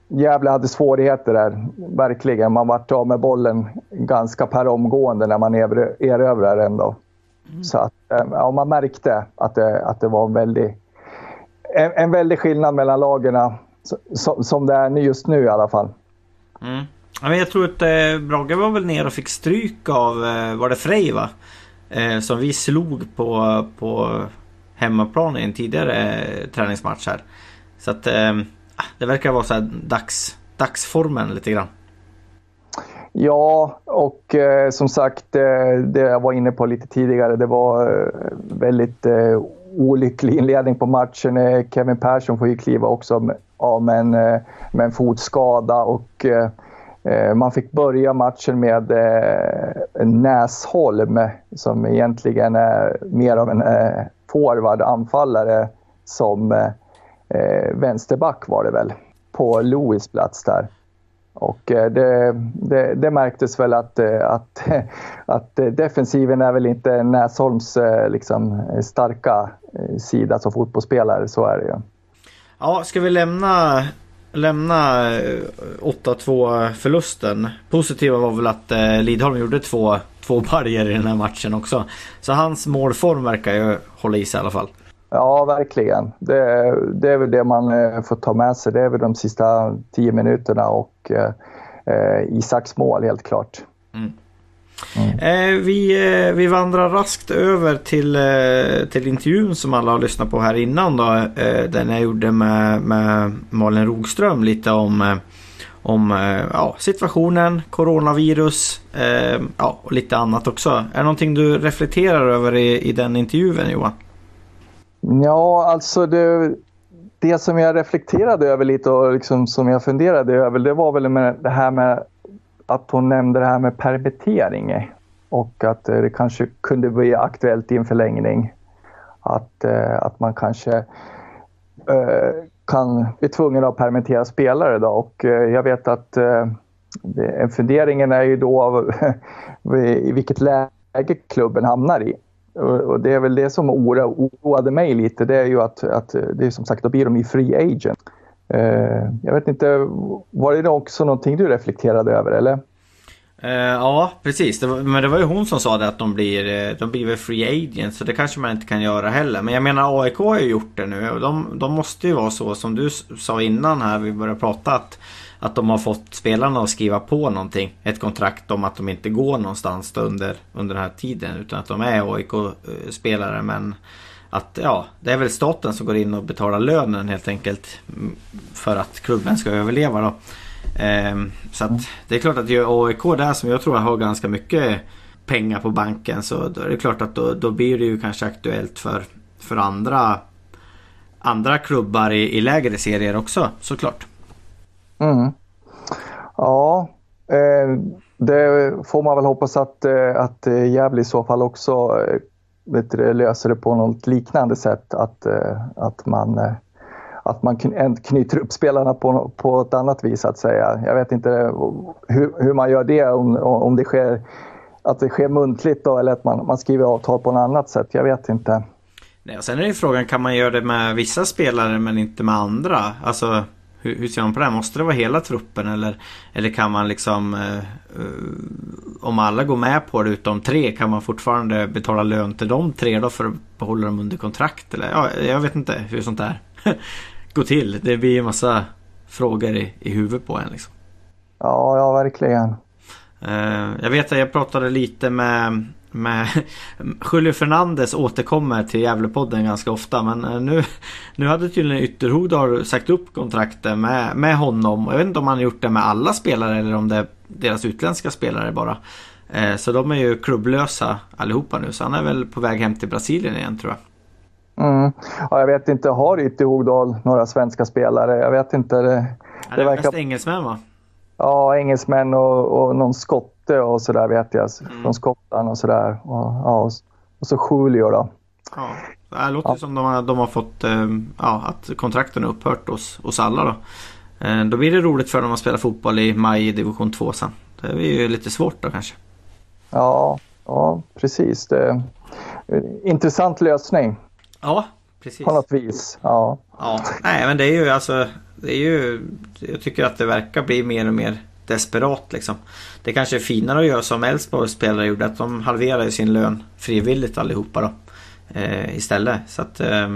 Gävle hade svårigheter där, verkligen. Man vart av med bollen ganska per omgående när man erövrar den. Då. Mm. Så att, eh, ja, man märkte att det, att det var en väldig, en, en väldig skillnad mellan lagen som, som det är just nu i alla fall. Mm. Ja, jag tror att eh, Brage var väl ner och fick stryk av, eh, var det Frej va? Eh, som vi slog på, på hemmaplan i en tidigare eh, träningsmatch här. Så att eh, ah, det verkar vara så här dags, dagsformen lite grann. Ja, och eh, som sagt, eh, det jag var inne på lite tidigare, det var eh, väldigt eh, olycklig inledning på matchen. Eh, Kevin Persson får ju kliva också av med en, eh, med en fotskada och eh, eh, man fick börja matchen med eh, Näsholm som egentligen är mer av en forward, anfallare, som vänsterback var det väl, på Louis plats där. Och eh, det, det, det, märktes väl att, eh, att, att eh, defensiven är väl inte Näsholms liksom, starka sida som fotbollsspelare, så är det ju. Ja, ska vi lämna, lämna 8-2 förlusten? Positiva var väl att Lidholm gjorde två, två barriär i den här matchen också. Så hans målform verkar ju hålla i sig i alla fall. Ja, verkligen. Det, det, är väl det man eh, får ta med sig. Det är väl de sista tio minuterna och eh, Isaks mål helt klart. Mm. Mm. Eh, vi, eh, vi vandrar raskt över till, eh, till intervjun som alla har lyssnat på här innan. Då, eh, den jag gjorde med, med Malin Rogström lite om, om ja, situationen, coronavirus ja, och lite annat också. Är det någonting du reflekterar över i, i den intervjun Johan? Ja, alltså det, det som jag reflekterade över lite och liksom som jag funderade över det var väl med det här med att hon nämnde det här med permittering och att eh, det kanske kunde bli aktuellt i en förlängning. Att, eh, att man kanske eh, kan bli tvungen att permittera spelare. Då. Och jag vet att funderingen är ju då i vilket läge klubben hamnar i. Och det är väl det som oroade mig lite. Det är ju att, att det är som sagt, då blir de ju free agent. Eh, jag vet inte, var det också någonting du reflekterade över eller? Eh, ja, precis. Det var, men det var ju hon som sa det att de blir, eh, de blir väl free agent, Så det kanske man inte kan göra heller. Men jag menar AIK har ju gjort det nu. Och de, de måste ju vara så som du sa innan här vi började prata. Att att de har fått spelarna att skriva på någonting. Ett kontrakt om att de inte går någonstans under, under den här tiden. Utan att de är AIK-spelare men att ja, det är väl staten som går in och betalar lönen helt enkelt. Mm, för att klubben ska överleva då. Ehm, så att det är klart att gör AIK där som jag tror har ganska mycket pengar på banken. Så då är det klart att då, då blir det ju kanske aktuellt för, för andra, andra klubbar i, i lägre serier också såklart. Mm. Ja, eh, det får man väl hoppas att, eh, att eh, Gävle i så fall också eh, vet du, löser det på något liknande sätt. Att, att man, att man knyter upp spelarna på, på ett annat vis, att säga. Jag vet inte hur, hur man gör det, om, om det sker att det sker muntligt då, eller att man, man skriver avtal på något annat sätt. Jag vet inte. Nej, och sen är ju frågan, kan man göra det med vissa spelare men inte med andra? Alltså hur, hur ser man på det? Måste det vara hela truppen eller, eller kan man liksom eh, eh, Om alla går med på det utom tre kan man fortfarande betala lön till de tre då för att behålla dem under kontrakt? Eller, ja, jag vet inte hur sånt där går till. Det blir en massa frågor i, i huvudet på en liksom. Ja, ja verkligen. Eh, jag vet att jag pratade lite med med Julio Fernandes återkommer till Gävlepodden ganska ofta men eh, nu, nu hade tydligen Ytterhogdal sagt upp kontraktet med, med honom. Jag vet inte om han har gjort det med alla spelare eller om det är deras utländska spelare bara. Eh, så de är ju klubblösa allihopa nu så han är väl på väg hem till Brasilien igen tror jag. Mm. Ja, jag vet inte, har Ytterhogdal några svenska spelare? Jag vet inte. Det, det, det är verkar... mest engelsmän va? Ja, engelsmän och, och någon skotte och sådär vet jag. Mm. Från Skottland och sådär. Och, ja, och så Julio då. Ja, det låter ja. som de har, de har fått eh, ja, att kontrakten har upphört hos, hos alla då. Eh, då blir det roligt för dem att spela fotboll i maj i division 2 sen. Det är ju lite svårt då kanske. Ja, ja precis. Det intressant lösning. Ja, precis. På något vis. Ja. ja. Nej, men det är ju alltså det är ju, jag tycker att det verkar bli mer och mer desperat liksom. Det kanske är finare att göra som Elfsborgs spelare gjorde. Att de halverade sin lön frivilligt allihopa då. Eh, istället. Så att, eh,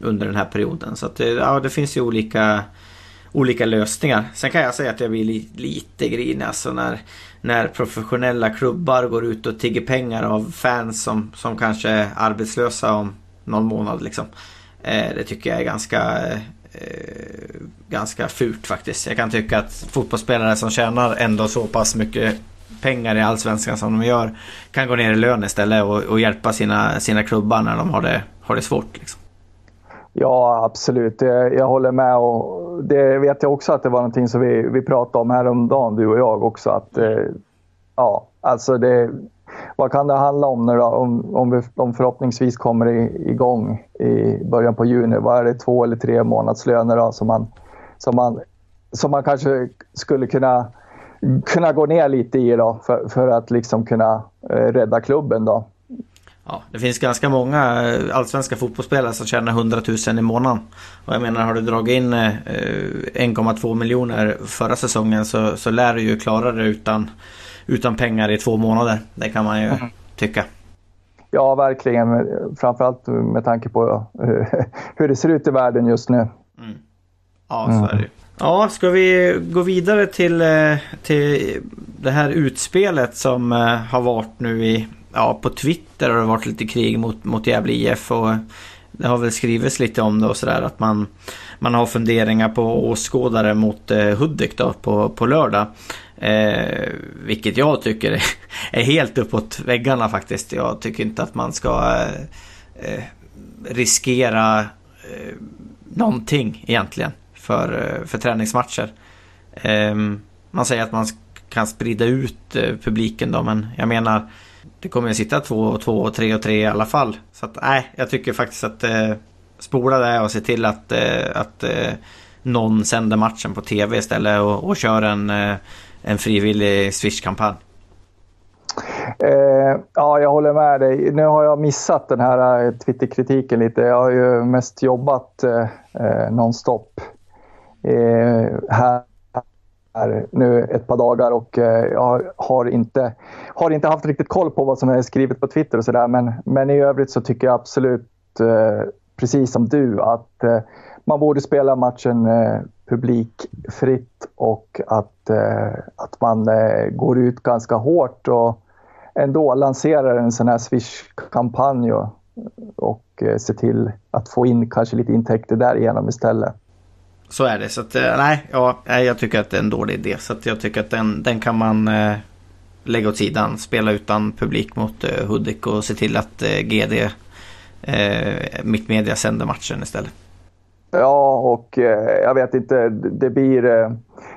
under den här perioden. Så att eh, ja, det finns ju olika, olika lösningar. Sen kan jag säga att jag blir li, lite grinig alltså när, när professionella klubbar går ut och tigger pengar av fans som, som kanske är arbetslösa om någon månad liksom. Eh, det tycker jag är ganska eh, eh, ganska fult faktiskt. Jag kan tycka att fotbollsspelare som tjänar ändå så pass mycket pengar i Allsvenskan som de gör kan gå ner i lön istället och, och hjälpa sina, sina klubbar när de har det, har det svårt. Liksom. Ja, absolut. Jag håller med. Och det vet jag också att det var någonting som vi, vi pratade om häromdagen, du och jag också. Att, eh, ja, alltså det, vad kan det handla om nu då? Om, om vi om förhoppningsvis kommer igång i början på juni. Vad är det, två eller tre månadslöner då, som, man, som, man, som man kanske skulle kunna, kunna gå ner lite i då, för, för att liksom kunna eh, rädda klubben. Då. Ja, det finns ganska många eh, allsvenska fotbollsspelare som tjänar 100 000 i månaden. Och jag menar, har du dragit in eh, eh, 1,2 miljoner förra säsongen så, så lär du ju klara det utan utan pengar i två månader. Det kan man ju mm. tycka. Ja, verkligen. Framförallt med tanke på hur det ser ut i världen just nu. Mm. Ja, så är det Ja, ska vi gå vidare till, eh, till det här utspelet som eh, har varit nu i, ja på Twitter har det varit lite krig mot, mot Gävle IF och det har väl skrivits lite om det och sådär att man, man har funderingar på åskådare mot eh, Hudik då på, på lördag. Eh, vilket jag tycker är helt uppåt väggarna faktiskt. Jag tycker inte att man ska eh, eh riskera eh, någonting egentligen för, eh, för träningsmatcher. Eh, man säger att man kan sprida ut eh, publiken då men jag menar det kommer ju sitta två och två och tre och tre i alla fall. Så att nej, jag tycker faktiskt att eh, spola det och se till att, eh, att eh, någon sänder matchen på tv istället och, och kör en eh, en frivillig Swish-kampanj? Eh, ja, jag håller med dig. Nu har jag missat den här eh, Twitter-kritiken lite. Jag har ju mest jobbat eh, eh nonstop eh, här nu ett par dagar och eh, jag har inte, har inte haft riktigt koll på vad som är skrivet på Twitter och sådär. Men, men i övrigt så tycker jag absolut, eh, precis som du, att eh, man borde spela matchen publikfritt och att, eh, att man eh, går ut ganska hårt och ändå lanserar en sån här Swish-kampanj och, och eh, ser till att få in kanske lite intäkter därigenom istället. Så är det. Så att, eh, nej, ja, jag tycker att det är en dålig idé. Så att jag tycker att den, den kan man eh, lägga åt sidan. Spela utan publik mot eh, Hudik och se till att eh, GD eh, Mittmedia sänder matchen istället. Ja, och eh, jag vet inte, det blir, eh,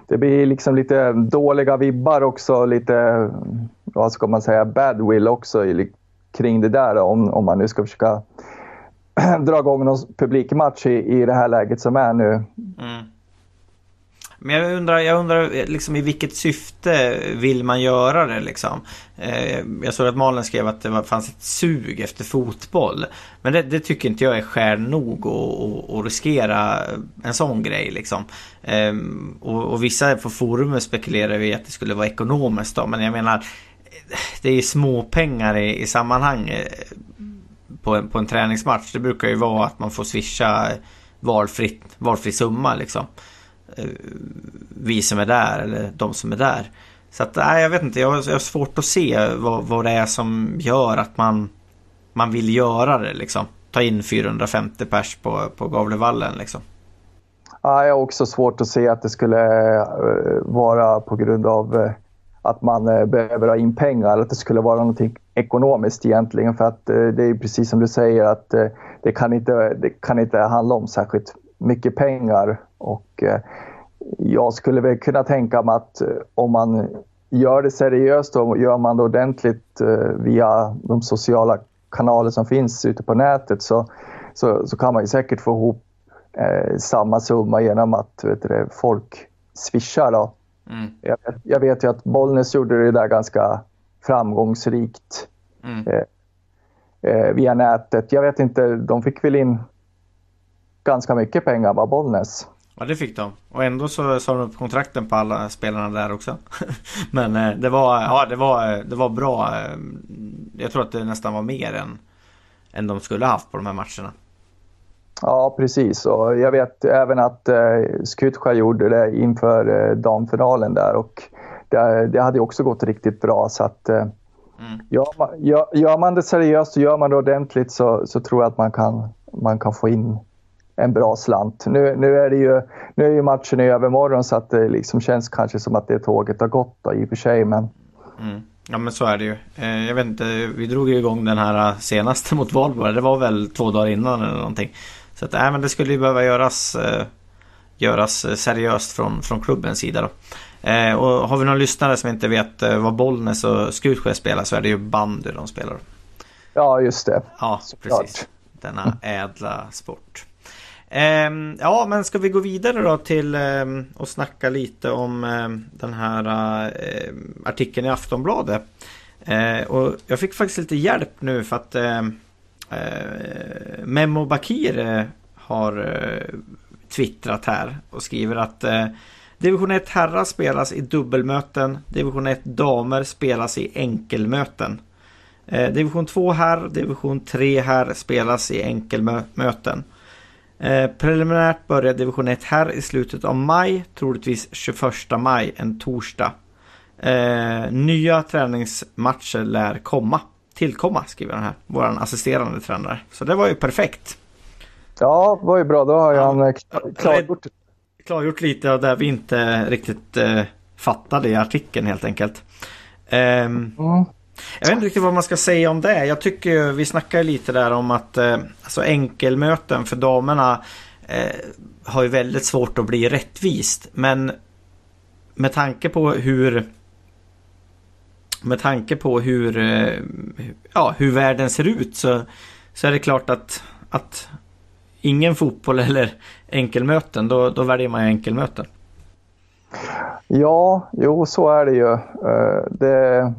det blir liksom lite dåliga vibbar också, lite, vad ska man säga, badwill också i, kring det där om, om man nu ska försöka dra igång någon publikmatch i, i det här läget som är nu. Mm. Men jag undrar, jag undrar eh, liksom i vilket syfte vill man göra det liksom? Eh, jag såg att Malin skrev att det fanns ett sug efter fotboll. Men det, det tycker inte jag är skäl nog att riskera en sån grej liksom. Ehm, och, och, vissa på forumet spekulerar ju att det skulle vara ekonomiskt då. Men jag menar, eh, det är ju småpengar i, i sammanhang på en, på en träningsmatch. Det brukar ju vara att man får swisha valfritt, valfri summa liksom. Eh, vi som är där eller de som är där. Så att, nej, jag vet inte, jag har, jag har svårt att se vad, vad det är som gör att man, man vill göra det liksom. Ta in 450 pers på, på Gavlevallen liksom. Ja, jag har också svårt att se att det skulle eh, vara på grund av eh, att man behöver ha in pengar, att det skulle vara någonting ekonomiskt egentligen. För att det är precis som du säger att det kan inte, det kan inte handla om särskilt mycket pengar. Och jag skulle väl kunna tänka mig att om man gör det seriöst och gör man det ordentligt via de sociala kanaler som finns ute på nätet så, så, så kan man säkert få ihop eh, samma summa genom att vet du, folk swishar. Då. Mm. Jag, vet, jag vet ju att Bollnäs gjorde det där ganska framgångsrikt mm. eh, eh, via nätet. Jag vet inte, de fick väl in ganska mycket pengar, va, Bollnäs? Ja det fick de. Och ändå så sa de upp kontrakten på alla spelarna där också. Men eh, det var, ja, det var, det var bra. Eh, jag tror att det nästan var mer än, än de skulle haft på de här matcherna. Ja, precis. Och jag vet även att eh, Skutskär gjorde det inför eh, damfinalen där och det, det hade också gått riktigt bra. Så att, eh, mm. gör, man, gör, gör, man det seriöst och gör man det ordentligt så, så tror jag att man kan, man kan få in en bra slant. Nu, nu, är, det ju, nu är ju matchen i övermorgon så att det liksom känns kanske som att det tåget har gått då, i och för sig. Men... Mm. Ja men så är det ju. Eh, jag vet inte, vi drog ju igång den här senaste mot Valborg. Det var väl två dagar innan eller någonting. Så att, äh, men det skulle ju behöva göras, eh, göras seriöst från, från klubbens sida. Då. Eh, och har vi någon lyssnare som inte vet eh, vad Bollnäs och Skutskär spelar så är det ju bandy de spelar. Ja, just det. Ja, precis. Denna ädla sport. Ehm, ja, men ska vi gå vidare då till att och snacka lite om ehm, den här artikeln i Aftonbladet. Eh, och jag fick faktiskt lite hjälp nu för att eh, Memo Bakir eh, har twittrat här och skriver att Division 1 herrar spelas i dubbelmöten. Division 1 damer spelas i enkelmöten. Division 2 herr, division 3 herr spelas i enkelmöten. Eh, preliminärt börjar division 1 herr i slutet av maj, troligtvis 21 maj, en torsdag. Eh, nya träningsmatcher lär komma tillkomma, skriver han här. Vår assisterande tränare. Så det var ju perfekt. Ja, det var ju bra. Då har ja, han eh, klargjort. Klargjort lite av det vi inte riktigt eh, fattade i artikeln helt enkelt. Um, mm. Jag vet inte riktigt vad man ska säga om det. Jag tycker vi snackar lite där om att eh, alltså enkelmöten för damerna eh, har ju väldigt svårt att bli rättvist. Men med tanke på hur med tanke på hur, eh, ja, hur världen ser ut så, så är det klart att, att ingen fotboll eller enkelmöten, då, då väljer man enkelmöten. Ja, jo så är det ju. Eh, det,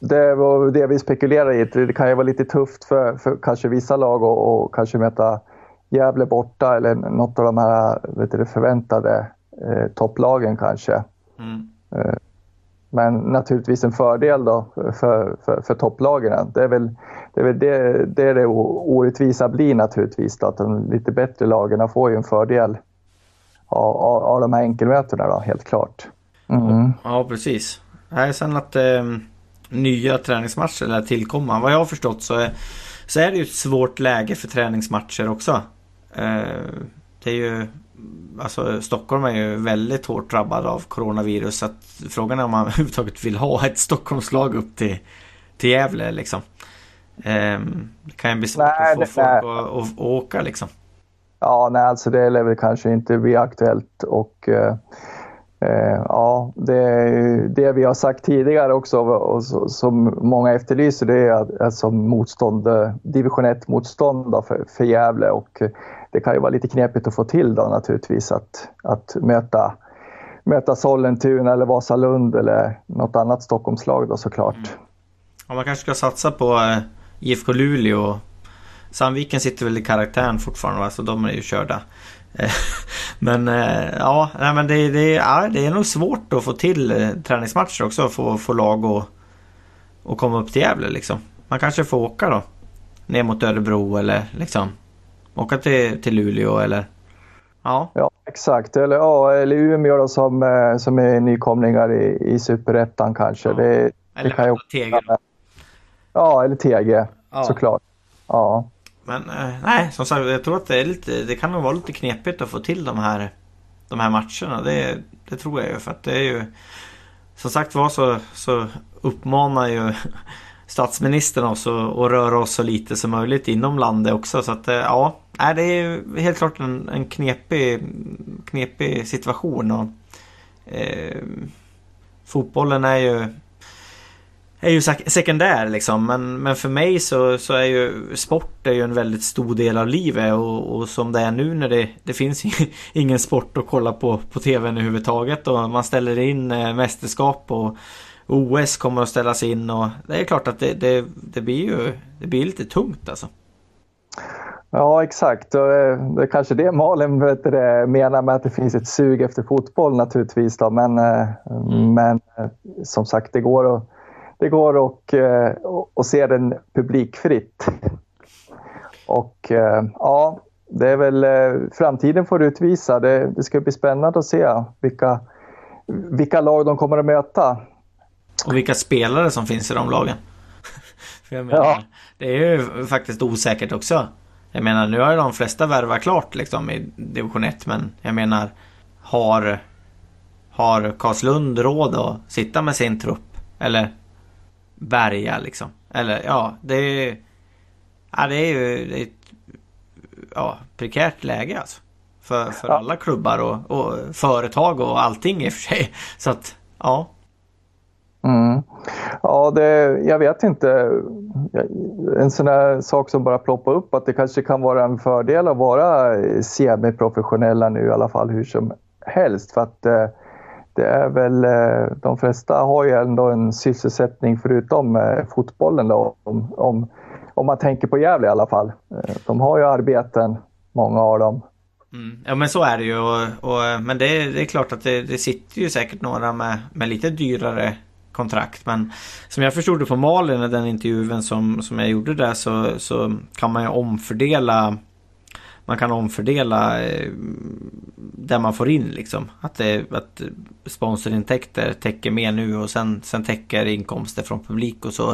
det var det vi spekulerar i. Det kan ju vara lite tufft för, för kanske vissa lag och, och kanske möta Gävle borta eller något av de här vet du, förväntade eh, topplagen kanske. Mm. Eh, men naturligtvis en fördel då för, för, för topplagen. Det är väl det, är väl det, det, det orättvisa blir naturligtvis. Då, att de lite bättre lagen får ju en fördel av, av, av de här enkelmötena då, helt klart. Mm. Ja, precis. Nej, sen att eh, nya träningsmatcher lär tillkomma. Vad jag har förstått så är, så är det ju ett svårt läge för träningsmatcher också. Eh, det är ju Alltså Stockholm är ju väldigt hårt drabbad av coronavirus. Så att frågan är om man överhuvudtaget vill ha ett Stockholmslag upp till, till Gävle liksom. Ehm, det kan ju bli svårt nej, att få folk att, att, att, åka liksom. Ja, nej alltså det lär väl kanske inte bli aktuellt och eh, Eh, ja, det, det vi har sagt tidigare också och som många efterlyser det är alltså motstånd, eh, division 1 motstånd för, för Gävle och det kan ju vara lite knepigt att få till då naturligtvis att, att möta, möta Sollentuna eller Vasalund eller något annat Stockholmslag då såklart. Mm. Ja, man kanske ska satsa på eh, IFK Luleå. Sandviken sitter väl i karaktären fortfarande va? så de är ju körda. Eh, men eh, ja, nej, men det, det, ja, det är nog svårt att få till träningsmatcher också. Få, få lag och, och komma upp till Gävle liksom. Man kanske får åka då. Ner mot Örebro eller liksom Åka till, till Luleå eller Ja. ja, exakt. Eller, ja, eller Umeå då, som, eh, som är nykomlingar i, i Superettan kanske. Ja. Det, Eller det kan också... Tegel. Ja, eller TG Ja. såklart. Ja. Men eh, nej, som sagt, jag tror att det är lite, det kan nog vara lite knepigt att få till de här, de här matcherna. Det, det tror jag ju för att det är ju som sagt var så, så uppmanar ju statsministern oss att, att röra oss så lite som möjligt inom landet också. Så att eh, ja, det är ju helt klart en, en knepig, knepig situation. Och, eh, fotbollen är ju är ju sek- sekundär liksom. Men, men för mig så, så är ju sport är ju en väldigt stor del av livet. Och, och som det är nu när det, det finns ingen sport att kolla på på tvn överhuvudtaget. Och man ställer in eh, mästerskap och OS kommer att ställas in. Och det är klart att det, det, det blir ju det blir lite tungt alltså. Ja, exakt. Och eh, det är kanske det Malin vet det, menar med att det finns ett sug efter fotboll naturligtvis. Då. Men, eh, men eh, som sagt, det går att, det går eh, att se den publikfritt. Och eh, ja, det är väl eh, framtiden får utvisa. Det, det ska bli spännande att se vilka, vilka lag de kommer att möta. Och vilka spelare som finns i de lagen. Menar, Ja. Det är ju faktiskt osäkert också. Jag menar nu har ju de flesta värvat klart liksom i division 1 men jag menar har har Karlslund råd att sitta med sin trupp? Eller Berga liksom? Eller ja, det är Ja det är ju det är ett ja, prekärt läge alltså. För, för Ja. alla klubbar och, och företag och allting i och för sig. Så att ja. Mm. Ja, det, jag vet inte. En sån här sak som bara ploppar upp att det kanske kan vara en fördel att vara semiprofessionella nu i alla fall hur som helst. För att eh, det är väl, eh, de flesta har ju ändå en sysselsättning förutom eh, fotbollen då, om, om, om man tänker på Gävle i alla fall. Eh, De har ju arbeten, många av dem. Mm. Ja men så är det ju och, och, men det är, det är klart att det, det sitter ju säkert några med, med lite dyrare kontrakt men som jag förstod det på Malin i den intervjun som, som jag gjorde där så, så kan man ju omfördela man kan omfördela eh, där man får in liksom. Att, det, att sponsorintäkter täcker mer nu och sen, sen täcker inkomster från publik och så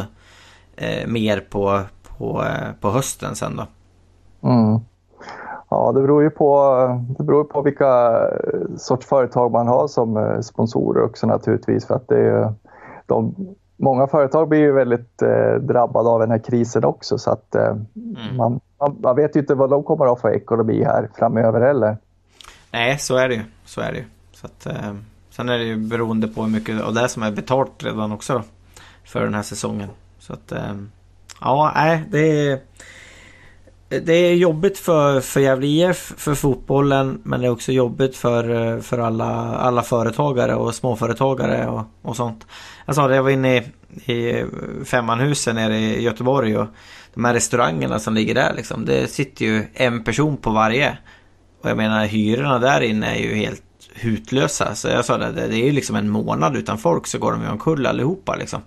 eh, mer på, på, eh, på hösten sen då. Mm. Ja, det beror ju på, det beror på vilka sorts företag man har som eh, sponsorer också naturligtvis. För att det är, de, många företag blir ju väldigt eh, drabbade av den här krisen också. Så att eh, man, man, man vet ju inte vad de kommer att ha för ekonomi här framöver heller. Nej, så är det ju. Så är det ju. Så att, eh, sen är det ju beroende på hur mycket av det som är betalt redan också då. För den här säsongen. Så att, eh, ja, nej, det är... Det är jobbigt för, för Gävle IF, för fotbollen, men det är också jobbigt för, eh, för alla, alla företagare och småföretagare och, och sånt. Jag sa det, jag var inne i, i Femmanhusen nere i Göteborg och de här restaurangerna som ligger där liksom. Det sitter ju en person på varje. Och jag menar hyrorna där inne är ju helt hutlösa. Så jag sa det, det är ju liksom en månad utan folk så går de ju omkull allihopa liksom.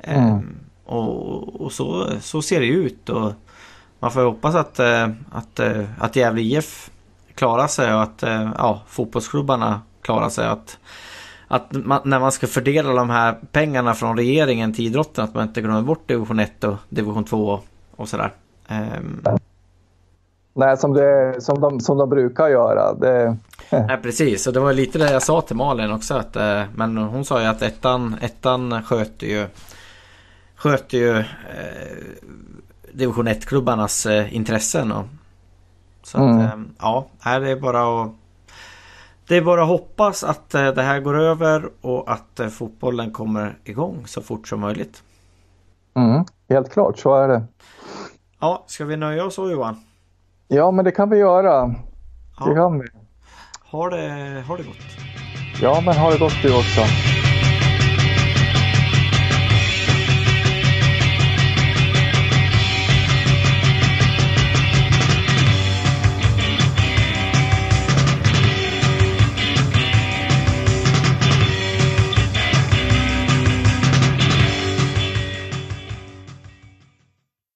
Mm. Ehm, och och så, så ser det ju ut. Och man får ju hoppas att, eh, att, eh, att Gävle IF klarar sig och att eh, ja, fotbollsklubbarna klarar sig. Att, att man, när man ska fördela de här pengarna från regeringen till idrotten att man inte glömmer bort division 1 och division 2 och, och sådär. Ehm, Nej, som, det, som, de, som de brukar göra. Det, Nej precis, och det var lite det jag sa till Malin också. Att, eh, men hon sa ju att ettan, ettan sköter ju Sköter ju eh, division 1-klubbarnas eh, intressen. Och, så Mm. att eh, ja, här är det bara att det är bara att hoppas att eh, det här går över och att eh, fotbollen kommer igång så fort som möjligt. mm, helt klart, så är det. Ja, ska vi nöja oss så Johan? Ja, men det kan vi göra. Det Ja, kan vi. har det, har det gott. Ja, men ha det gott du också.